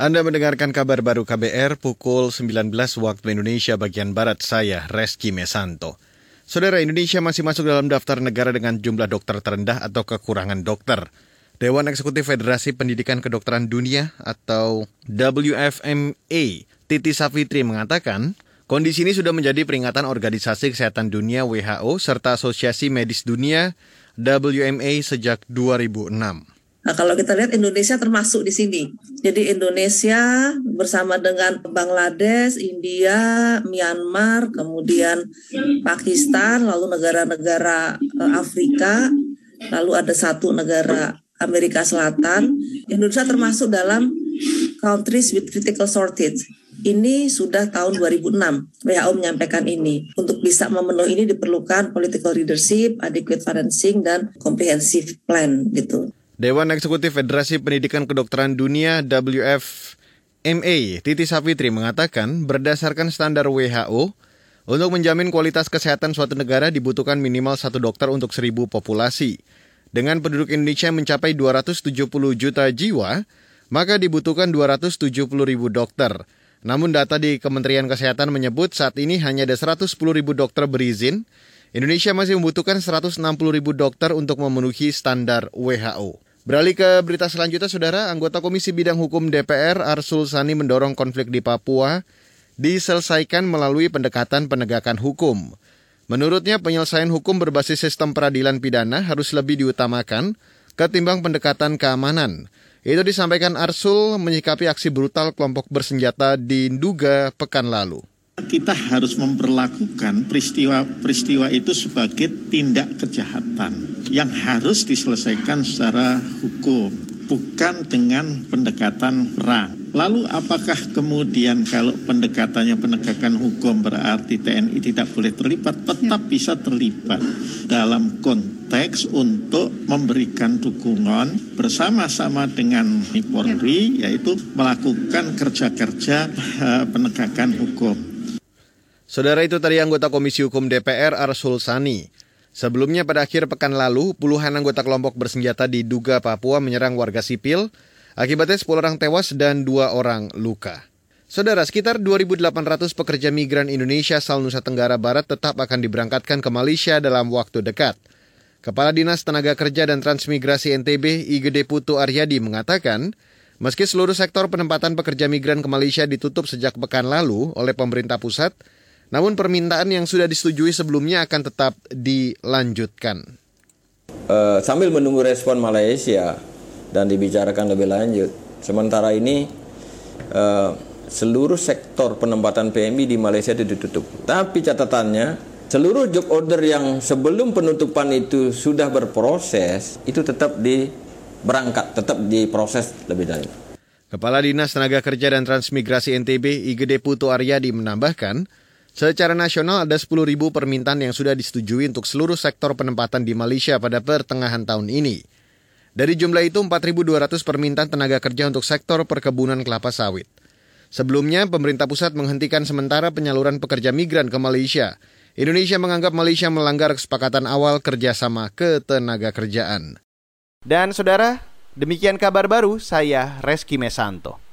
Anda mendengarkan kabar baru KBR pukul 19 waktu Indonesia bagian Barat saya, Reski Mesanto. Saudara Indonesia masih masuk dalam daftar negara dengan jumlah dokter terendah atau kekurangan dokter. Dewan Eksekutif Federasi Pendidikan Kedokteran Dunia atau WFMA, Titi Safitri mengatakan, kondisi ini sudah menjadi peringatan Organisasi Kesehatan Dunia WHO serta Asosiasi Medis Dunia WMA sejak 2006. Nah, kalau kita lihat Indonesia termasuk di sini. Jadi Indonesia bersama dengan Bangladesh, India, Myanmar, kemudian Pakistan, lalu negara-negara eh, Afrika, lalu ada satu negara Amerika Selatan. Indonesia termasuk dalam countries with critical shortage. Ini sudah tahun 2006 WHO menyampaikan ini. Untuk bisa memenuhi ini diperlukan political leadership, adequate financing, dan comprehensive plan gitu. Dewan Eksekutif Federasi Pendidikan Kedokteran Dunia WFMA, Titi Safitri mengatakan berdasarkan standar WHO, untuk menjamin kualitas kesehatan suatu negara dibutuhkan minimal satu dokter untuk seribu populasi. Dengan penduduk Indonesia mencapai 270 juta jiwa, maka dibutuhkan 270 ribu dokter. Namun data di Kementerian Kesehatan menyebut saat ini hanya ada 110 ribu dokter berizin. Indonesia masih membutuhkan 160 ribu dokter untuk memenuhi standar WHO. Beralih ke berita selanjutnya, Saudara, anggota Komisi Bidang Hukum DPR Arsul Sani mendorong konflik di Papua diselesaikan melalui pendekatan penegakan hukum. Menurutnya, penyelesaian hukum berbasis sistem peradilan pidana harus lebih diutamakan ketimbang pendekatan keamanan. Itu disampaikan Arsul menyikapi aksi brutal kelompok bersenjata di Nduga pekan lalu kita harus memperlakukan peristiwa-peristiwa itu sebagai tindak kejahatan yang harus diselesaikan secara hukum, bukan dengan pendekatan perang. Lalu apakah kemudian kalau pendekatannya penegakan hukum berarti TNI tidak boleh terlibat? Tetap bisa terlibat dalam konteks untuk memberikan dukungan bersama-sama dengan Polri yaitu melakukan kerja-kerja eh, penegakan hukum. Saudara itu tadi anggota Komisi Hukum DPR Arsul Sani. Sebelumnya pada akhir pekan lalu, puluhan anggota kelompok bersenjata di Duga, Papua menyerang warga sipil. Akibatnya 10 orang tewas dan 2 orang luka. Saudara, sekitar 2.800 pekerja migran Indonesia asal Nusa Tenggara Barat tetap akan diberangkatkan ke Malaysia dalam waktu dekat. Kepala Dinas Tenaga Kerja dan Transmigrasi NTB, Igede Putu Aryadi mengatakan, meski seluruh sektor penempatan pekerja migran ke Malaysia ditutup sejak pekan lalu oleh pemerintah pusat, namun permintaan yang sudah disetujui sebelumnya akan tetap dilanjutkan. Uh, sambil menunggu respon Malaysia dan dibicarakan lebih lanjut, sementara ini uh, seluruh sektor penempatan PMI di Malaysia itu ditutup. Tapi catatannya, seluruh job order yang sebelum penutupan itu sudah berproses, itu tetap di berangkat, tetap diproses lebih lanjut. Kepala Dinas Tenaga Kerja dan Transmigrasi NTB Igede Putu Aryadi menambahkan, Secara nasional ada 10.000 permintaan yang sudah disetujui untuk seluruh sektor penempatan di Malaysia pada pertengahan tahun ini. Dari jumlah itu 4.200 permintaan tenaga kerja untuk sektor perkebunan kelapa sawit. Sebelumnya, pemerintah pusat menghentikan sementara penyaluran pekerja migran ke Malaysia. Indonesia menganggap Malaysia melanggar kesepakatan awal kerjasama ketenaga kerjaan. Dan saudara, demikian kabar baru saya Reski Mesanto.